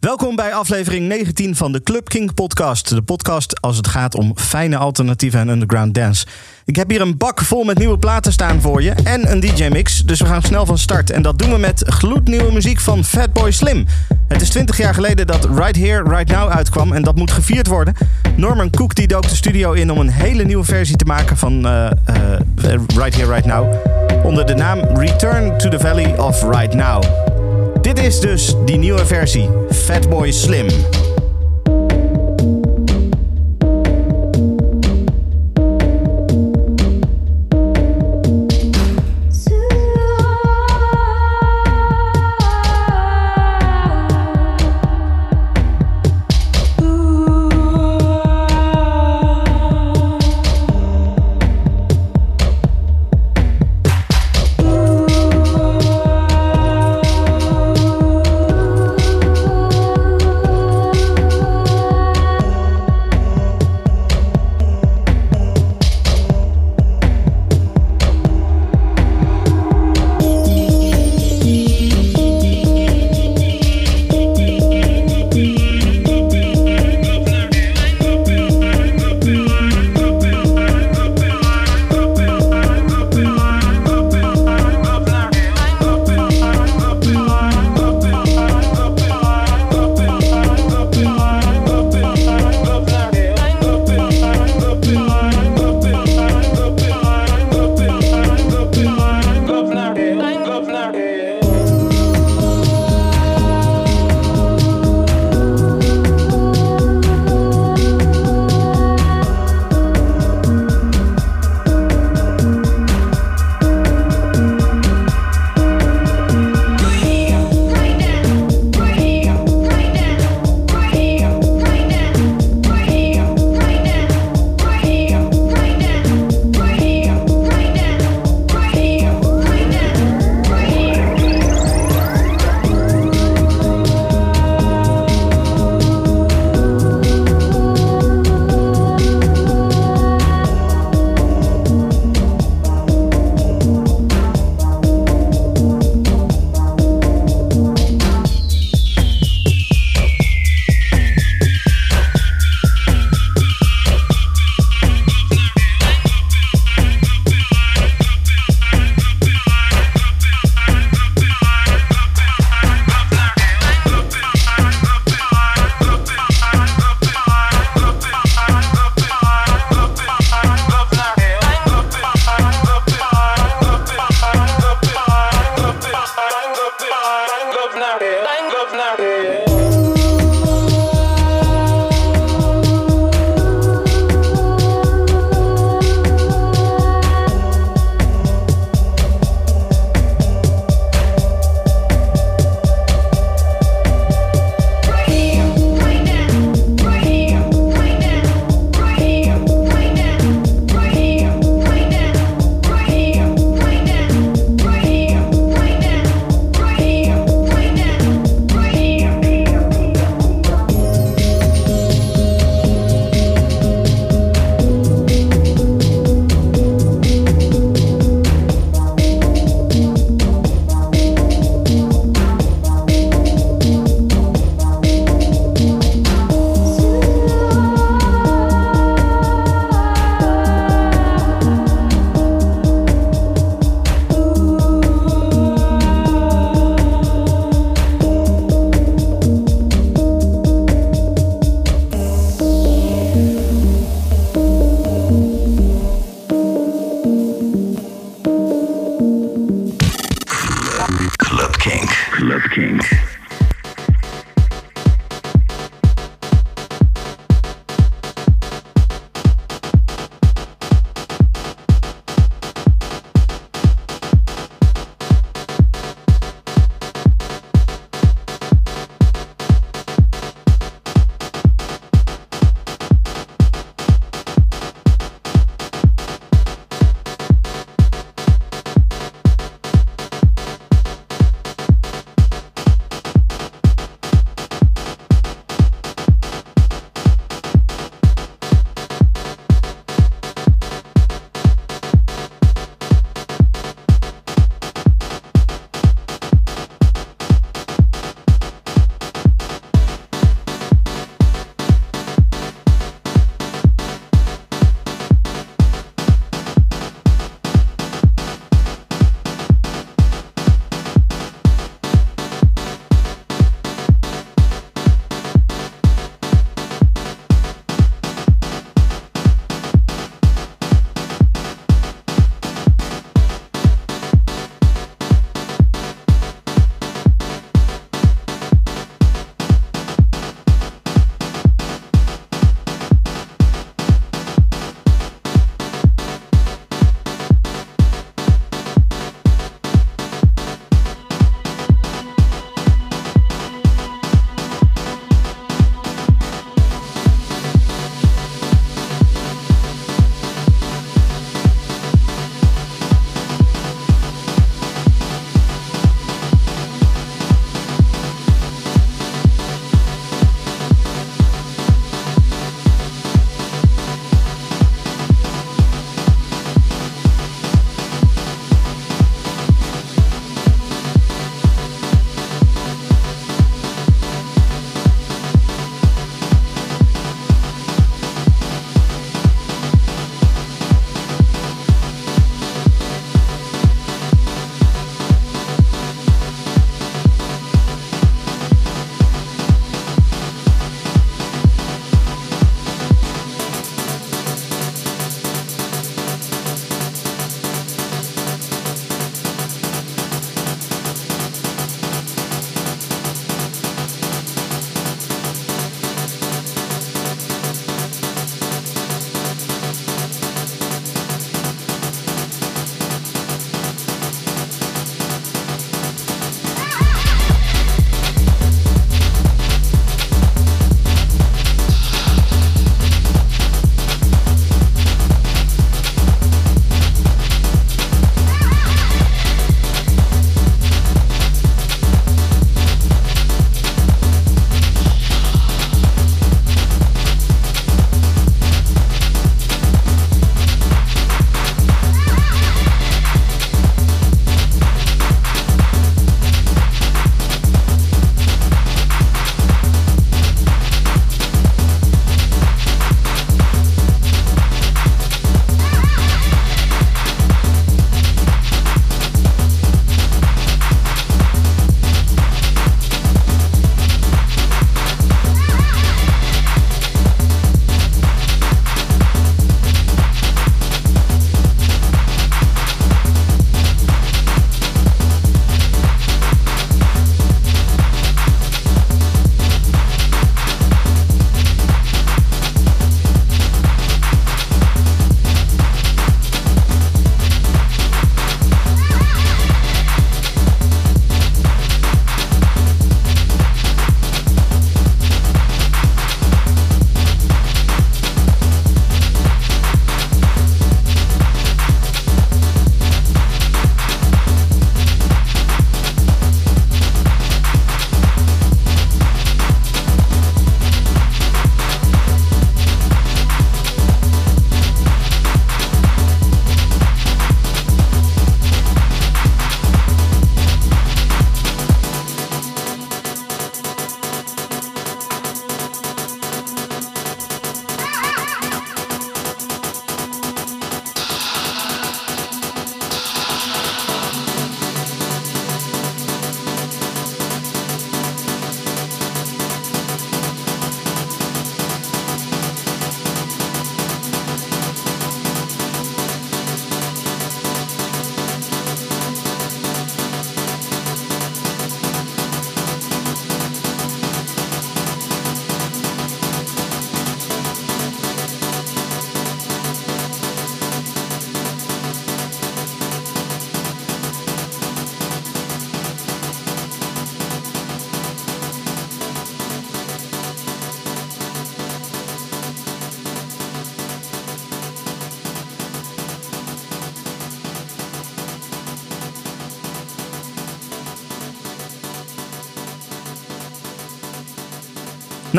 Welkom bij aflevering 19 van de Club King podcast. De podcast als het gaat om fijne alternatieven en underground dance. Ik heb hier een bak vol met nieuwe platen staan voor je en een DJ-mix. Dus we gaan snel van start. En dat doen we met gloednieuwe muziek van Fatboy Slim. Het is 20 jaar geleden dat Right Here, Right Now uitkwam. En dat moet gevierd worden. Norman Cook die dook de studio in om een hele nieuwe versie te maken van uh, uh, Right Here, Right Now. Onder de naam Return to the Valley of Right Now. Dit is dus die nieuwe versie, Fatboy Slim.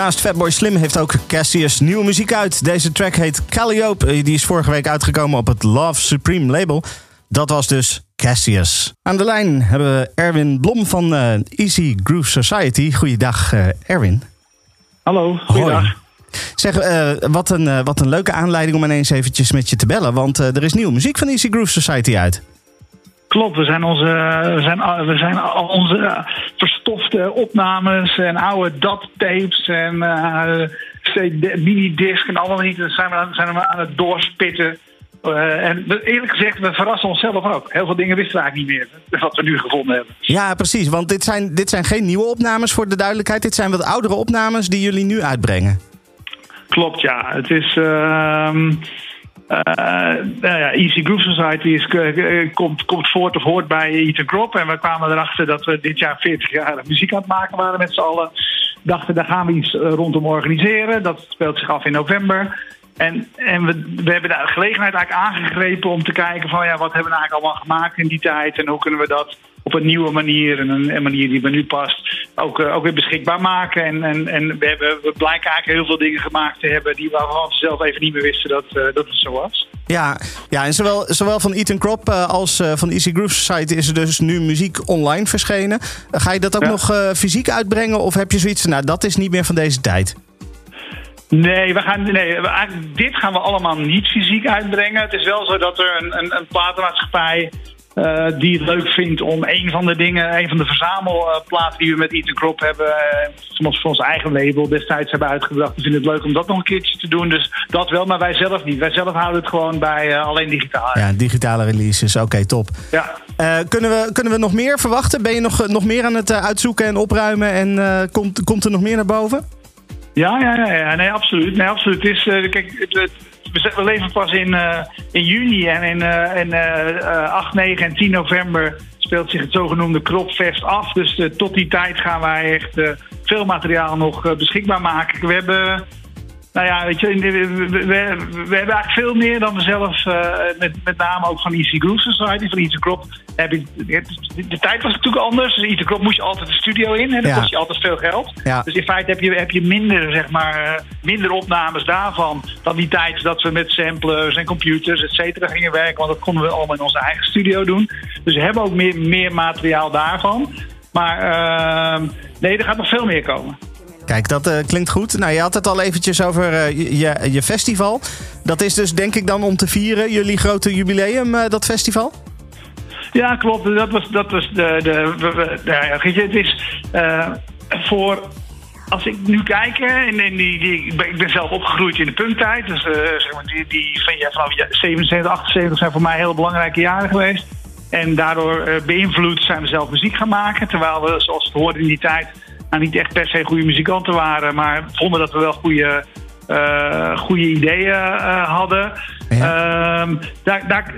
Naast Fatboy Slim heeft ook Cassius nieuwe muziek uit. Deze track heet Calliope. Die is vorige week uitgekomen op het Love Supreme label. Dat was dus Cassius. Aan de lijn hebben we Erwin Blom van uh, Easy Groove Society. Goeiedag, uh, Erwin. Hallo, goeiedag. Zeg, uh, wat, een, wat een leuke aanleiding om ineens eventjes met je te bellen. Want er is nieuwe muziek van Easy Groove Society uit. Klopt, we zijn, onze, we zijn, we zijn al onze verstofte opnames en oude DAT-tapes en uh, mini-disc en allemaal niet. zijn we, zijn we aan het doorspitten. Uh, en eerlijk gezegd, we verrassen onszelf ook. Heel veel dingen wisten we eigenlijk niet meer, wat we nu gevonden hebben. Ja, precies. Want dit zijn, dit zijn geen nieuwe opnames voor de duidelijkheid. Dit zijn wat oudere opnames die jullie nu uitbrengen. Klopt, ja. Het is... Uh, nou ja, Easy Groove Society is, uh, komt, komt voort of hoort bij Ethan Crop. En we kwamen erachter dat we dit jaar 40 jaar muziek aan het maken waren met z'n allen. Dachten, daar gaan we iets rondom organiseren. Dat speelt zich af in november. En, en we, we hebben de gelegenheid eigenlijk aangegrepen om te kijken van ja, wat hebben we eigenlijk allemaal gemaakt in die tijd en hoe kunnen we dat op een nieuwe manier en een, een manier die bij nu past ook, uh, ook weer beschikbaar maken. En, en, en we, hebben, we blijken eigenlijk heel veel dingen gemaakt te hebben die we zelf even niet meer wisten dat, uh, dat het zo was. Ja, ja en zowel, zowel van Ethan Crop uh, als van Easy Groove Society is er dus nu muziek online verschenen. ga je dat ook ja. nog fysiek uitbrengen of heb je zoiets nou dat is niet meer van deze tijd? Nee, we gaan, nee dit gaan we allemaal niet fysiek uitbrengen. Het is wel zo dat er een, een, een platenmaatschappij uh, die het leuk vindt om een van de dingen, een van de verzamelplaten die we met Ethan Crop hebben, uh, voor ons eigen label destijds hebben uitgebracht. We vinden het leuk om dat nog een keertje te doen. Dus dat wel, maar wij zelf niet. Wij zelf houden het gewoon bij uh, alleen digitaal. Ja, digitale releases. Oké, okay, top. Ja. kunnen, we, kunnen we nog meer verwachten? Ben je nog, nog meer aan het uitzoeken en opruimen en komt, komt er nog meer naar boven? Ja, ja, ja, ja. Nee, absoluut. Nee, absoluut. Het is, kijk, het, het, we leven pas in, uh, in juni en in, uh, in uh, 8, 9 en 10 november speelt zich het zogenoemde Kropfest af. Dus tot die tijd gaan wij echt veel materiaal nog beschikbaar maken. We hebben nou ja, weet je, we, we, we, hebben eigenlijk veel meer dan we zelf, uh, met, met name ook van Easy Groove Society, van Easy Crop. Heb ik, de, tijd was natuurlijk anders. Dus Easy Crop moest je altijd de studio in en dan ja. kost je altijd veel geld. Ja. Dus in feite heb je, heb je minder, zeg maar, uh, minder opnames daarvan dan die tijd dat we met samplers en computers, et cetera, gingen werken. Want dat konden we allemaal in onze eigen studio doen. Dus we hebben ook meer, meer materiaal daarvan. Maar uh, nee, er gaat nog veel meer komen. Kijk, dat uh, klinkt goed. Nou, je had het al eventjes over uh, je, je festival. Dat is dus denk ik dan om te vieren jullie grote jubileum, uh, dat festival? Ja, klopt. Dat was, dat was de. de, het is voor. Als ik nu kijk, en, die, die, ik, ben, zelf opgegroeid in de punktijd. Dus zeg maar, die, die van, ja, vanaf 77, 78 zijn voor mij heel belangrijke jaren geweest. En daardoor beïnvloed zijn we zelf muziek gaan maken. Terwijl we, zoals het hoorde in die tijd nou, niet echt per se goede muzikanten waren, maar vonden dat we wel goede, uh, goede ideeën uh, hadden. Ja. Um, daar, daar,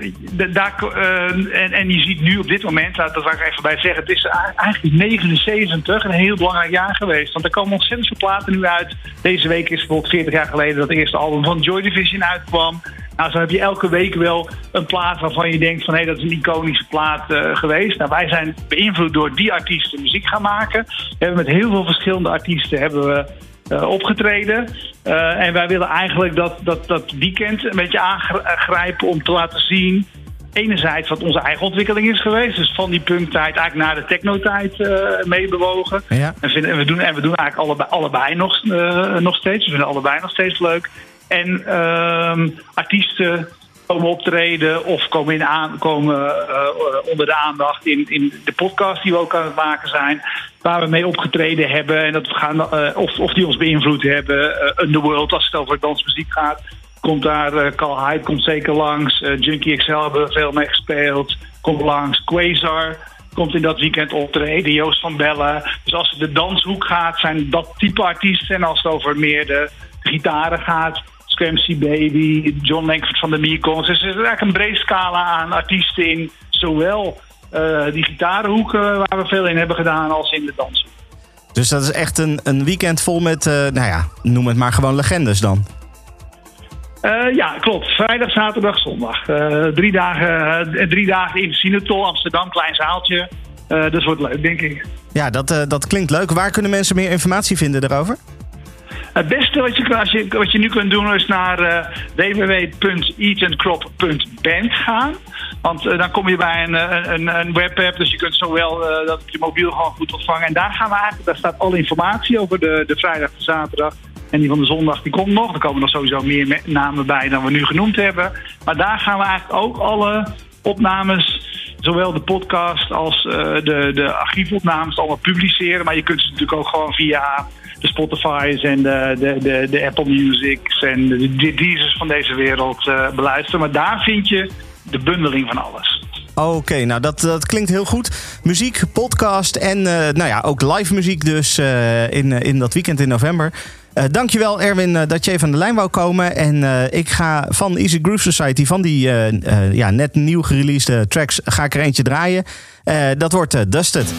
daar, uh, en, en je ziet nu op dit moment, dat wil ik even bij zeggen, het is eigenlijk 79 een heel belangrijk jaar geweest. Want er komen ontzettend veel platen nu uit. Deze week is bijvoorbeeld 40 jaar geleden dat het eerste album van Joy Division uitkwam. Nou, zo heb je elke week wel een plaat waarvan je denkt van hé, hey, dat is een iconische plaat uh, geweest. Nou, wij zijn beïnvloed door die artiesten muziek gaan maken. We hebben met heel veel verschillende artiesten hebben we uh, opgetreden. Uh, en wij willen eigenlijk dat, dat, dat weekend een beetje aangrijpen om te laten zien enerzijds wat onze eigen ontwikkeling is geweest. Dus van die punktijd eigenlijk naar de technotijd uh, meebewogen. Ja. En, vinden, en, we doen, en we doen eigenlijk allebei, allebei nog, nog steeds. We vinden allebei nog steeds leuk. En uh, artiesten komen optreden of komen, in aan, komen uh, onder de aandacht in, in de podcast die we ook aan het maken zijn. Waar we mee opgetreden hebben en dat we gaan, uh, of, of die ons beïnvloed hebben. Uh, Underworld, als het over dansmuziek gaat, komt daar. Carl Hyde komt zeker langs. Junkie XL hebben we veel mee gespeeld. Komt langs. Quasar komt in dat weekend optreden. Joost van Bellen. Dus als het de danshoek gaat, zijn dat type artiesten. En als het over meer de gitaren gaat, Scramsy Baby, John Langford van de Mekons. Dus er is eigenlijk een brede scala aan artiesten in zowel uh, die gitarenhoeken waar we veel in hebben gedaan als in de dansen. Dus dat is echt een, een weekend vol met, uh, nou ja, noem het maar gewoon legendes dan. Uh, ja, klopt. Vrijdag, zaterdag, zondag. drie, dagen, drie dagen in Sinatol, Amsterdam, klein zaaltje. dus wordt leuk, denk ik. Ja, dat, dat klinkt leuk. Waar kunnen mensen meer informatie vinden daarover? Het beste wat je, wat je nu kunt doen is naar uh, www.eatandcrop.band gaan. Want uh, dan kom je bij een, een, een webapp, dus je kunt zowel dat op je mobiel gewoon goed ontvangen. En daar gaan we eigenlijk, daar staat alle informatie over de, de vrijdag, de zaterdag en die van de zondag die komt nog. Er komen nog sowieso meer namen bij dan we nu genoemd hebben. Maar daar gaan we eigenlijk ook alle opnames zowel de podcast als de, de archiefopnames allemaal publiceren. Maar je kunt ze natuurlijk ook gewoon via de Spotify's en de, de, de, de Apple Music's en de, de van deze wereld uh, beluisteren. Maar daar vind je de bundeling van alles. Oké, nou dat, dat klinkt heel goed. Muziek, podcast en uh, nou ja, ook live muziek dus in, in dat weekend in november. Uh, dankjewel Erwin dat je even aan de lijn wou komen. En ik ga van Easy Groove Society, van die ja, net nieuw gereleased tracks, ga ik er eentje draaien. dat wordt Dusted.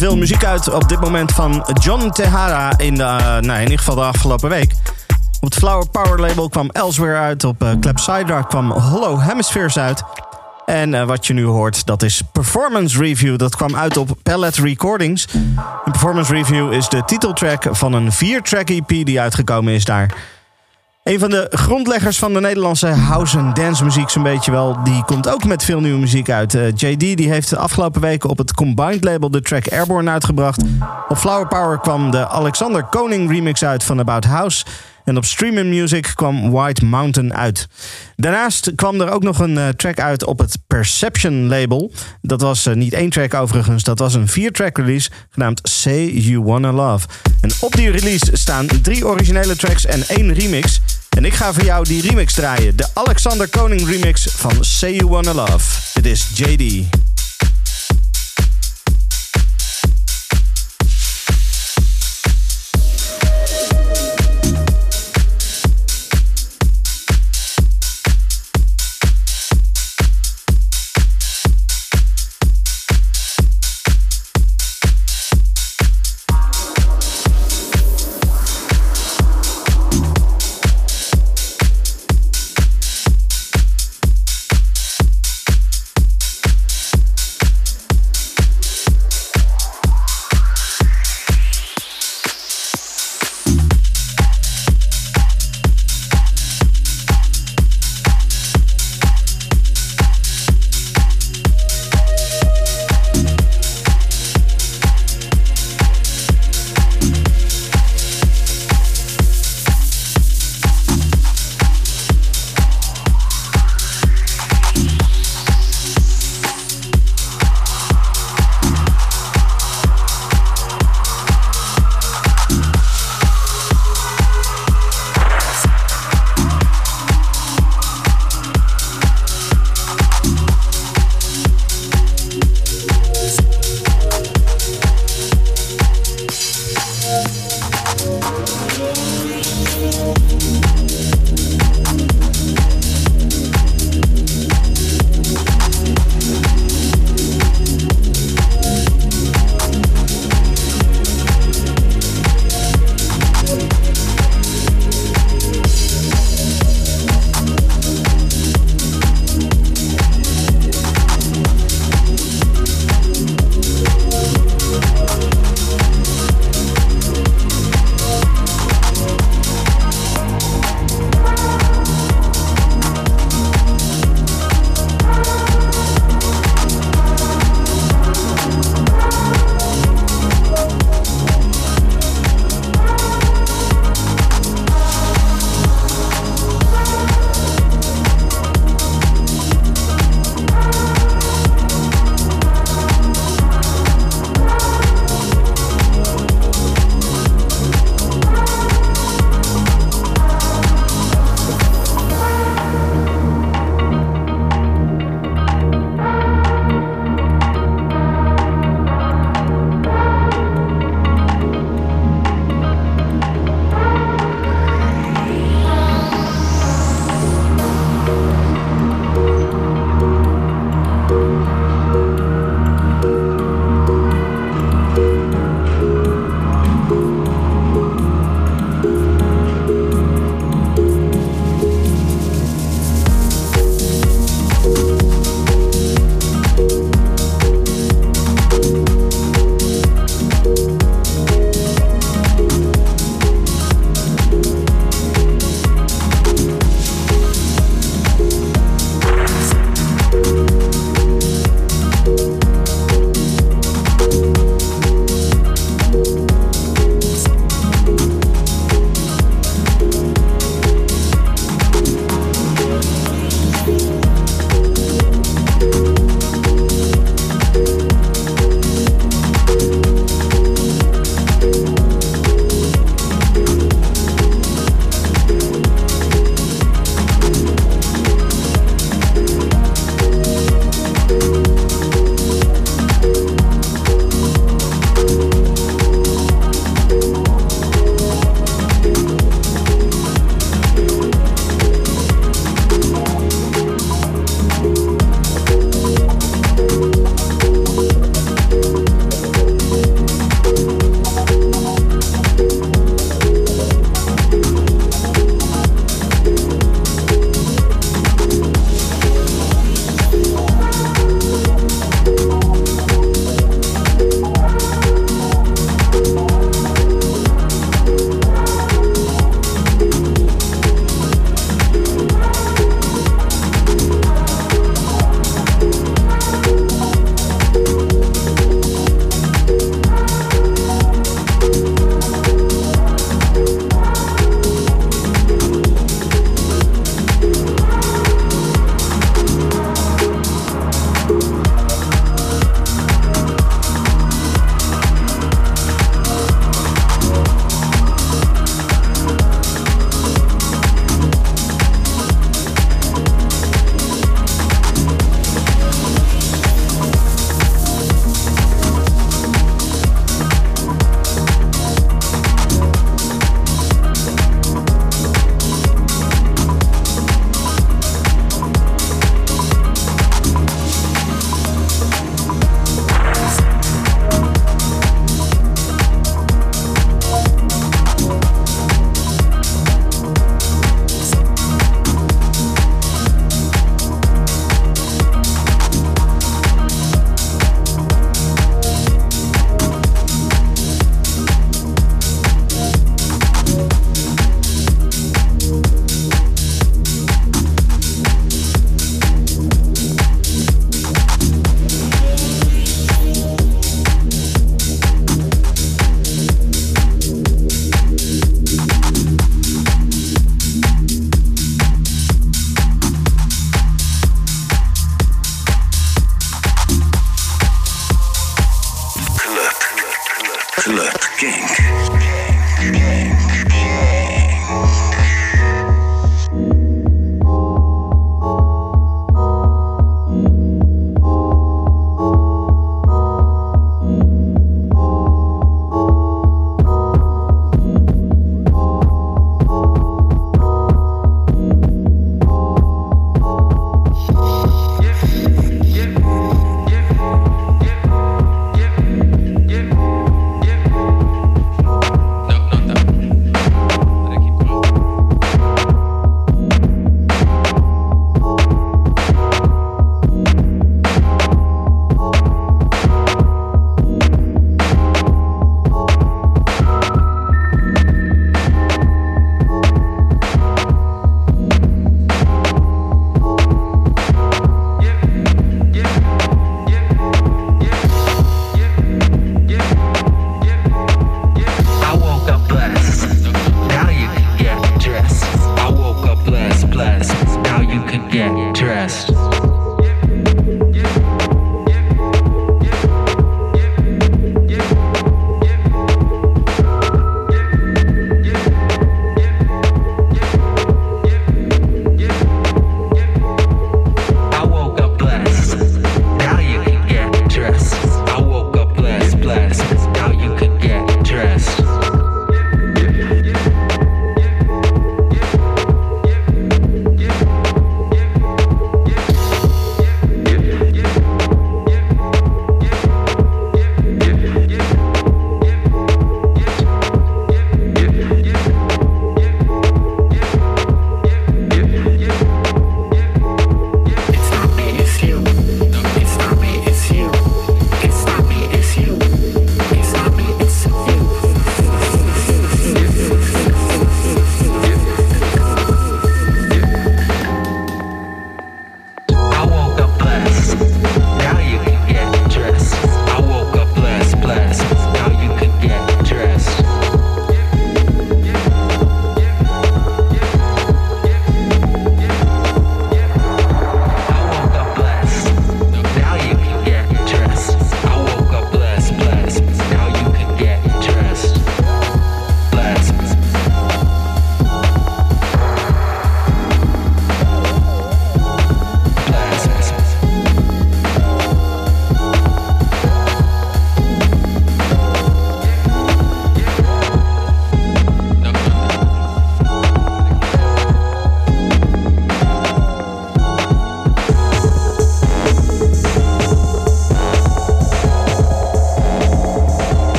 Veel muziek uit op dit moment van John Tehara in, de, uh, nou, in ieder geval de afgelopen week. Op het Flower Power label kwam Elsewhere uit. Op uh, Clepsydra kwam Hollow Hemispheres uit. En uh, wat je nu hoort, dat is Performance Review. Dat kwam uit op Palette Recordings. Een Performance Review is de titeltrack van een vier-track EP die uitgekomen is daar. Een van de grondleggers van de Nederlandse house- en dance-muziek, zo'n beetje wel, die komt ook met veel nieuwe muziek uit. Uh, JD die heeft de afgelopen weken op het Combined label de track Airborne uitgebracht. Op Flower Power kwam de Alexander Koning remix uit van About House. En op Streaming Music kwam White Mountain uit. Daarnaast kwam er ook nog een uh, track uit op het Perception label. Dat was uh, niet één track overigens, dat was een vier-track release genaamd Say You Wanna Love. En op die release staan drie originele tracks en één remix. En ik ga voor jou die remix draaien. De Alexander Koning remix van Say You Wanna Love. Dit is JD.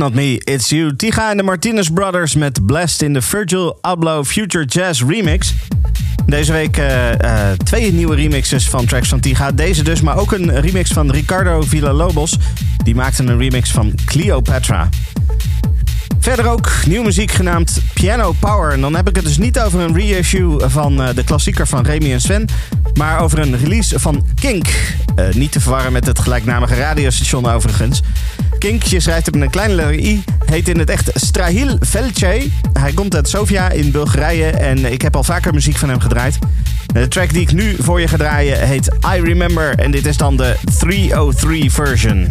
Not Me, It's You. Tiga en de Martinez Brothers met Blessed in de Virgil Abloh Future Jazz Remix. Deze week uh, uh, twee nieuwe remixes van tracks van Tiga. Deze dus, maar ook een remix van Ricardo Villalobos. Die maakte een remix van Cleopatra. Verder ook nieuwe muziek genaamd Piano Power. En dan heb ik het dus niet over een reissue van uh, de klassieker van Remy en Sven, maar over een release van Kink. Niet te verwarren met het gelijknamige radiostation overigens. Kink, je schrijft op een kleine i, heet in het echt Strahil Velce. Hij komt uit Sofia in Bulgarije en ik heb al vaker muziek van hem gedraaid. De track die ik nu voor je ga draaien heet I Remember en dit is dan de 303 version.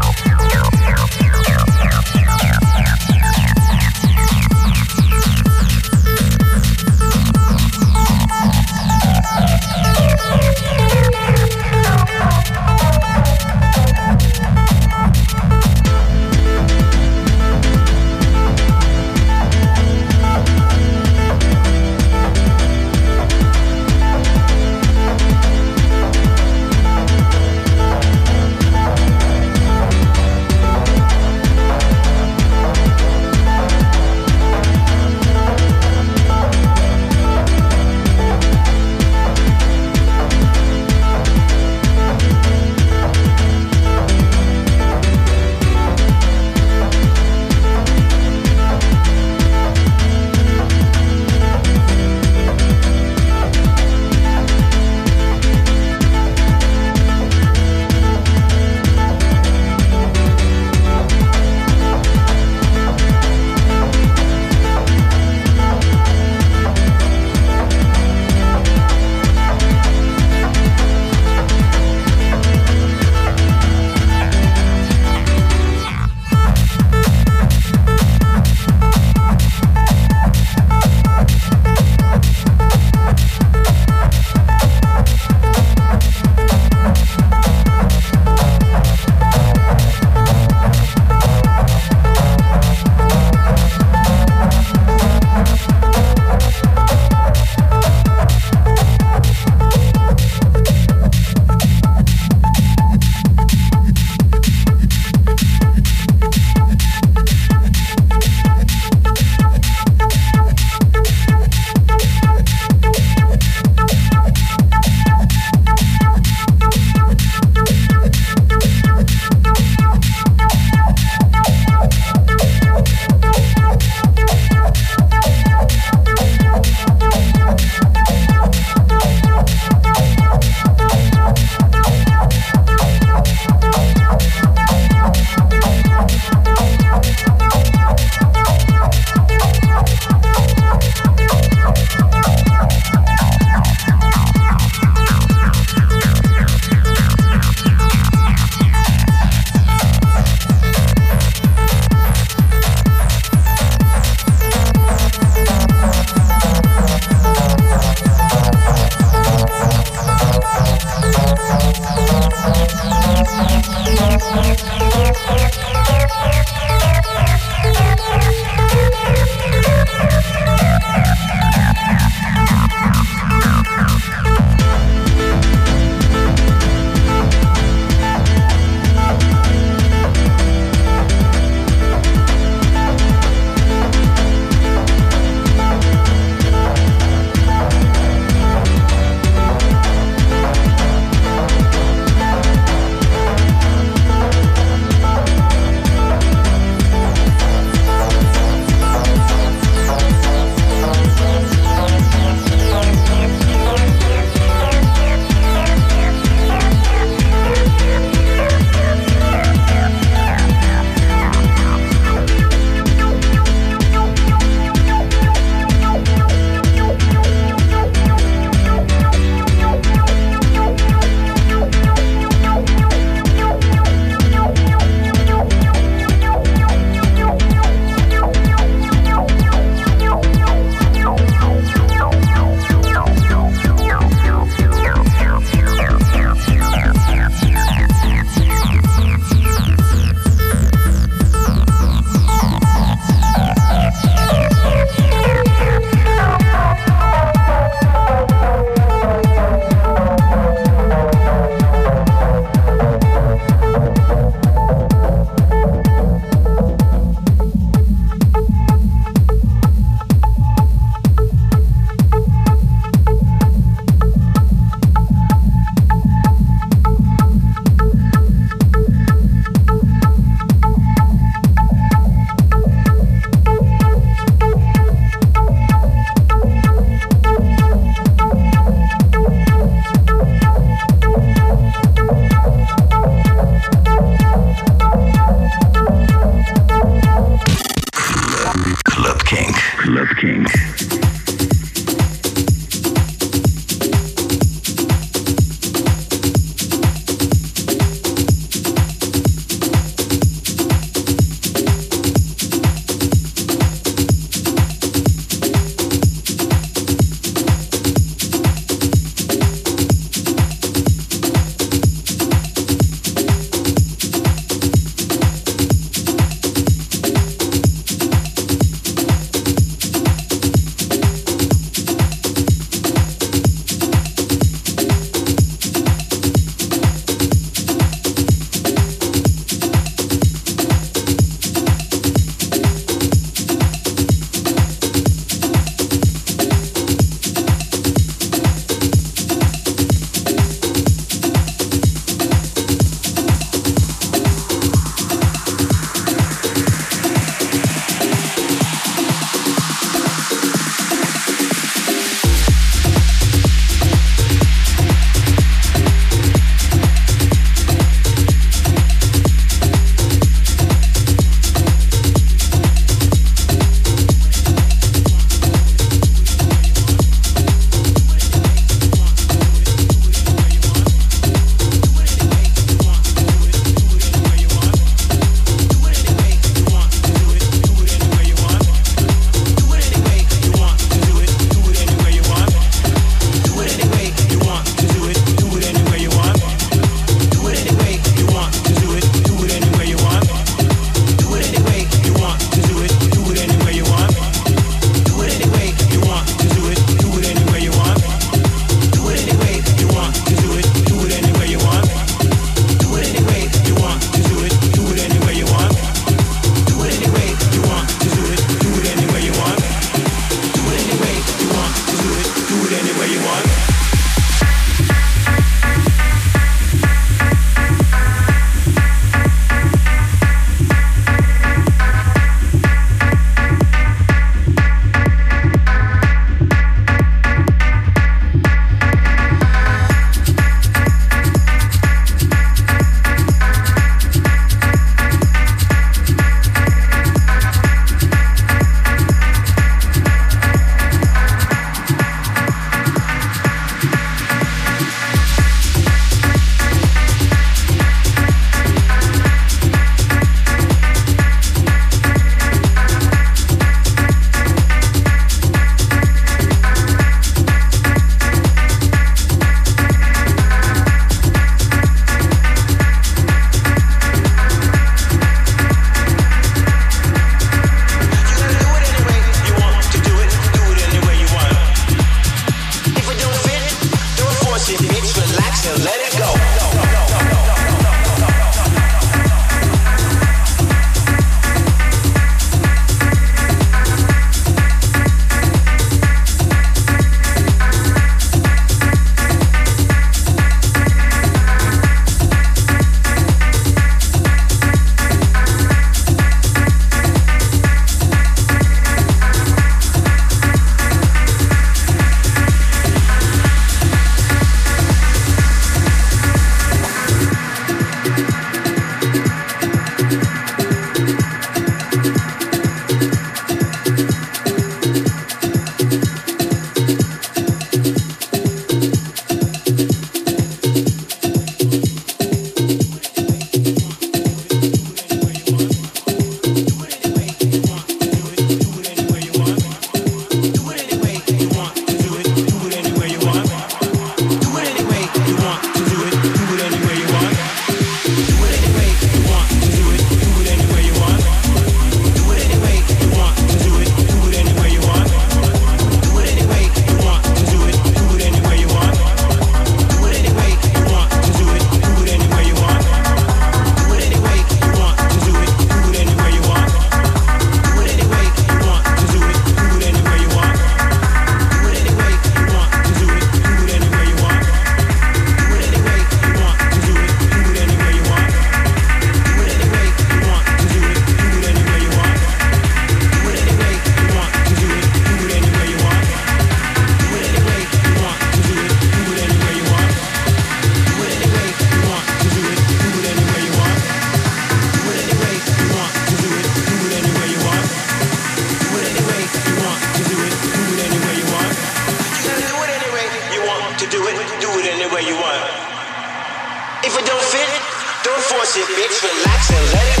Bitch. Relax and let it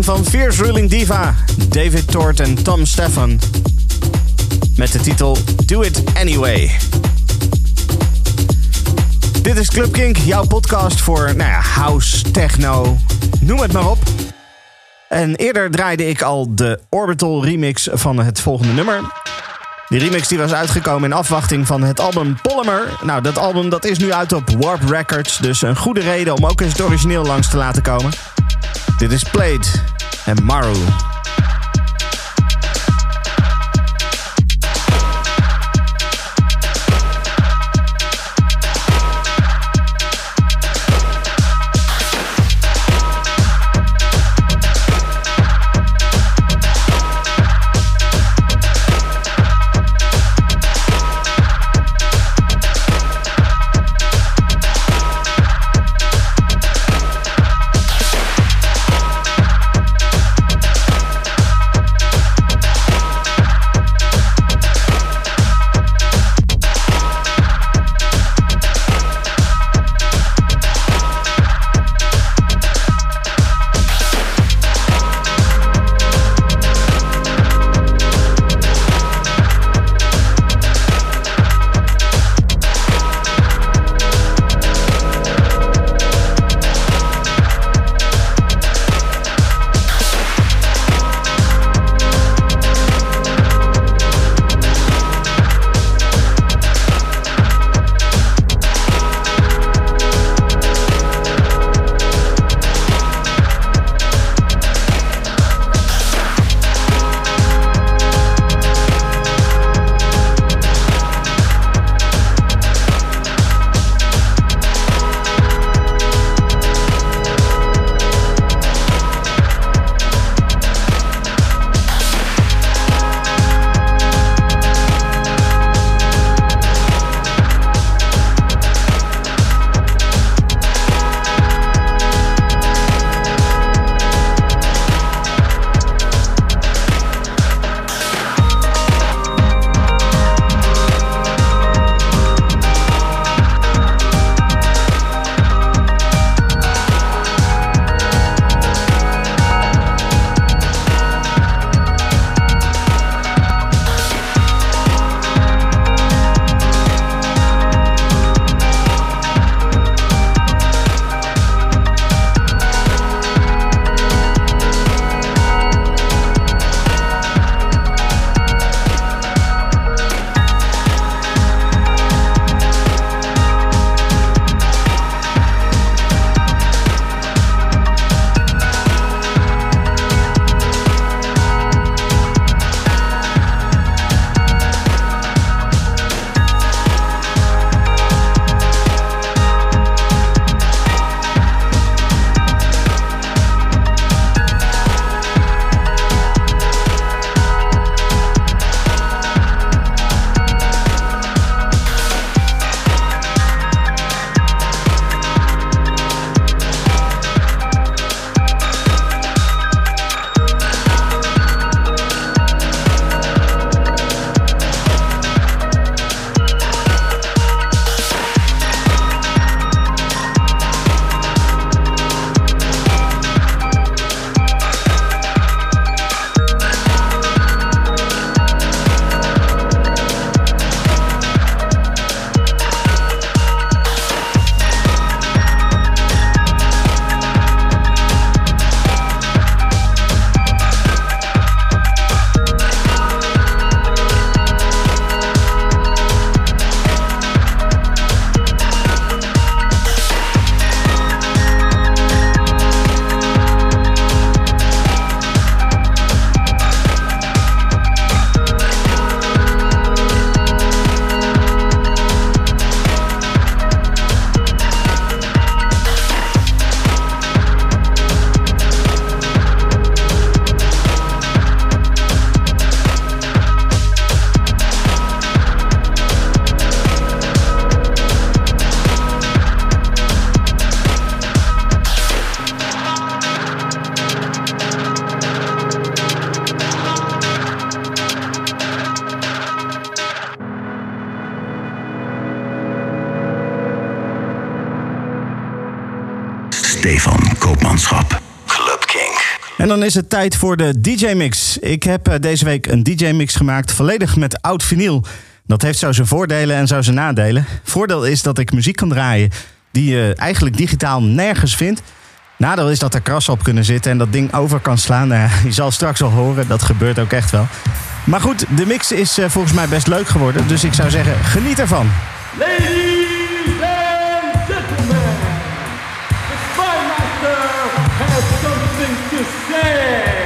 van Fierce Ruling Diva, David Tort en Tom Stefan. Met de titel Do It Anyway. Dit is Club Kink, jouw podcast voor nou ja, house, techno, noem het maar op. En eerder draaide ik al de Orbital remix van het volgende nummer. Die remix die was uitgekomen in afwachting van het album Polymer. Nou, dat album dat is nu uit op Warp Records, dus een goede reden om ook eens het origineel langs te laten komen. Dit is Played en Maru. Dan is het tijd voor de DJ-mix. Ik heb eh, deze week een DJ-mix gemaakt volledig met oud vinyl. Dat heeft zo zijn voordelen en zijn nadelen. Voordeel is dat ik muziek kan draaien die je eigenlijk digitaal nergens vindt. Nadeel is dat er krassen op kunnen zitten en dat ding over kan slaan. Nou je zal straks al horen, dat gebeurt ook echt wel. Maar goed, de mix is eh, volgens mij best leuk geworden. Dus ik zou zeggen, geniet ervan. Ladies to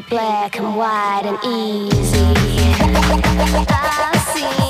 painted black and white and easy. I've seen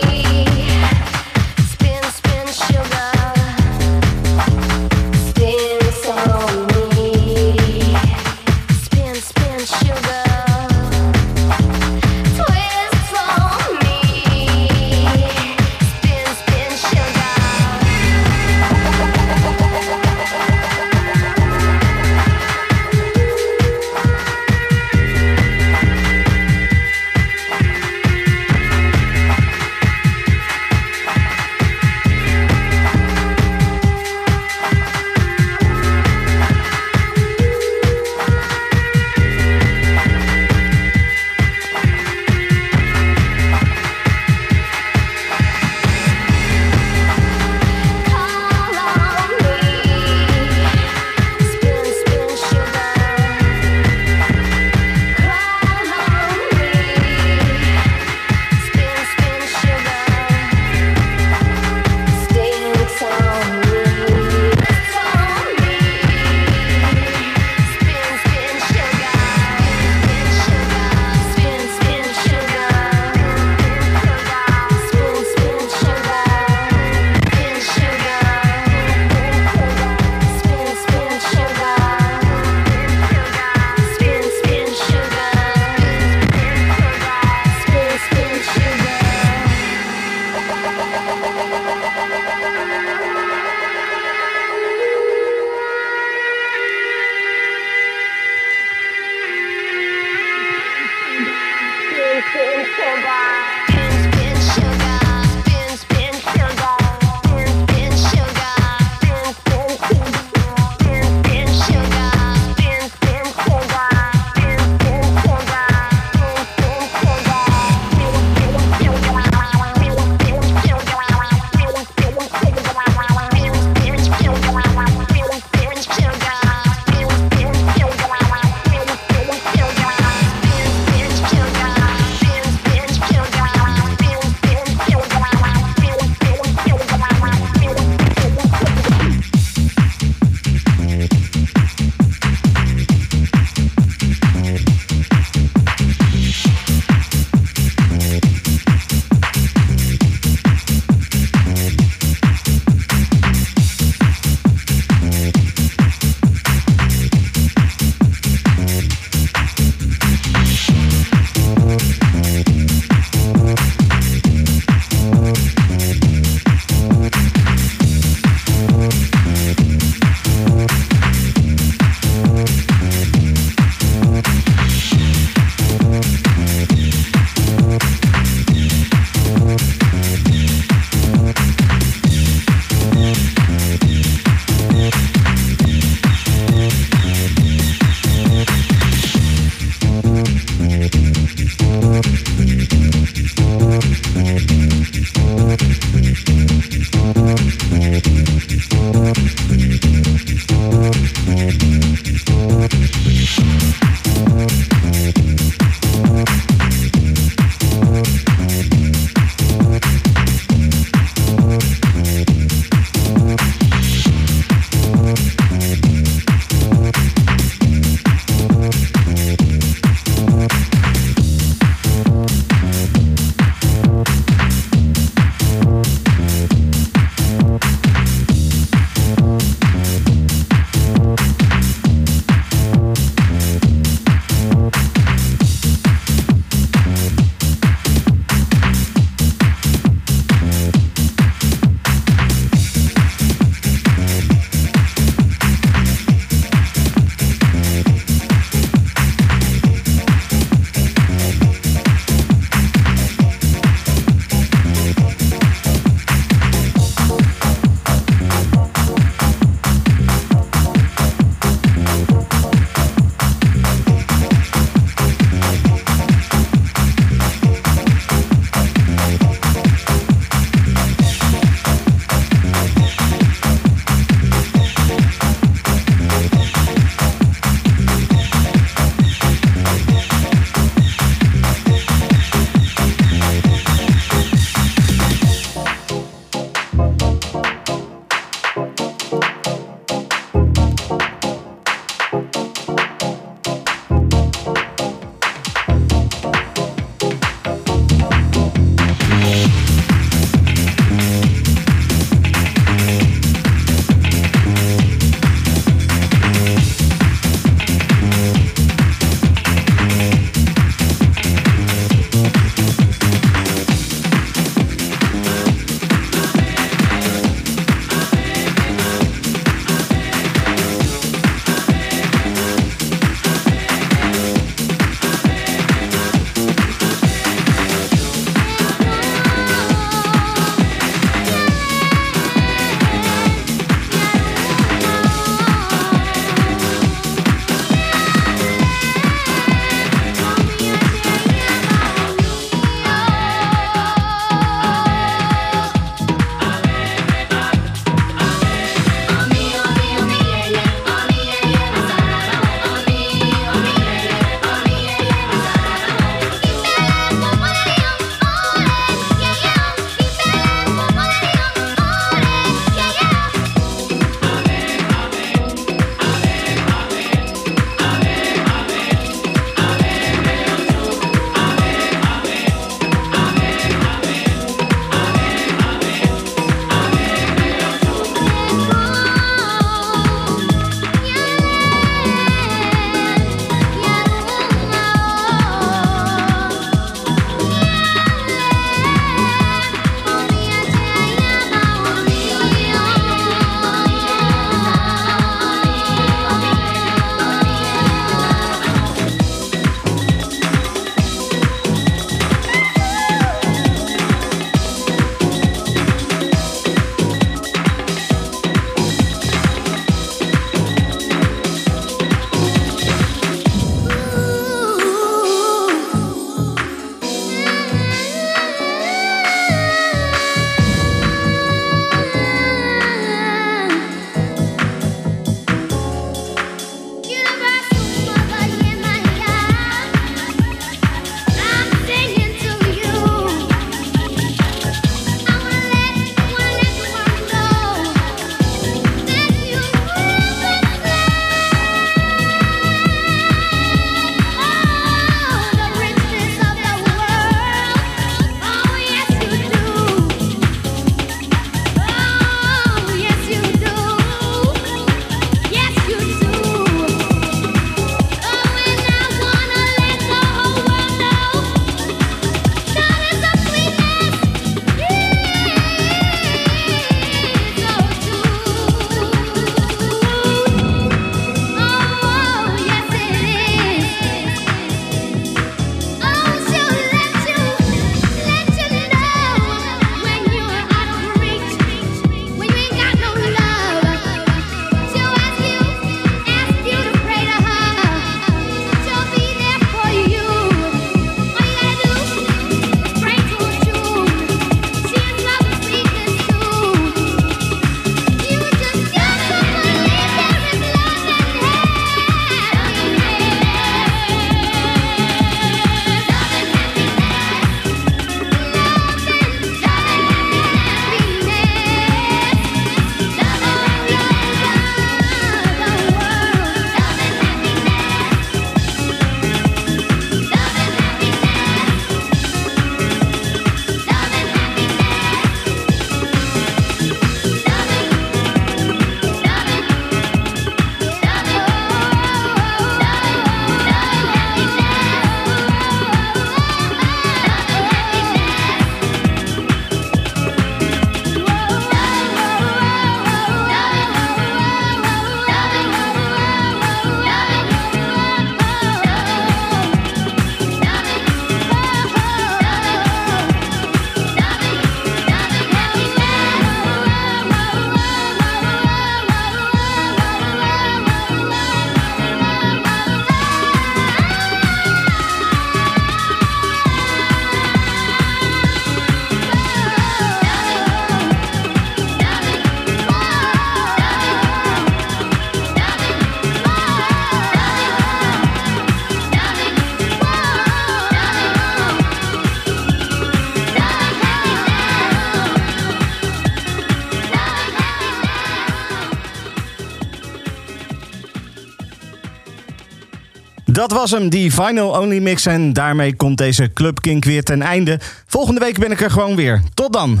Dat was hem, die Vinyl Only Mix. En daarmee komt deze Club Kink weer ten einde. Volgende week ben ik er gewoon weer. Tot dan.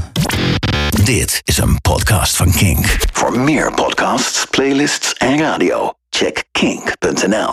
Dit is een podcast van Kink. Voor meer podcasts, playlists en radio, check kink.nl.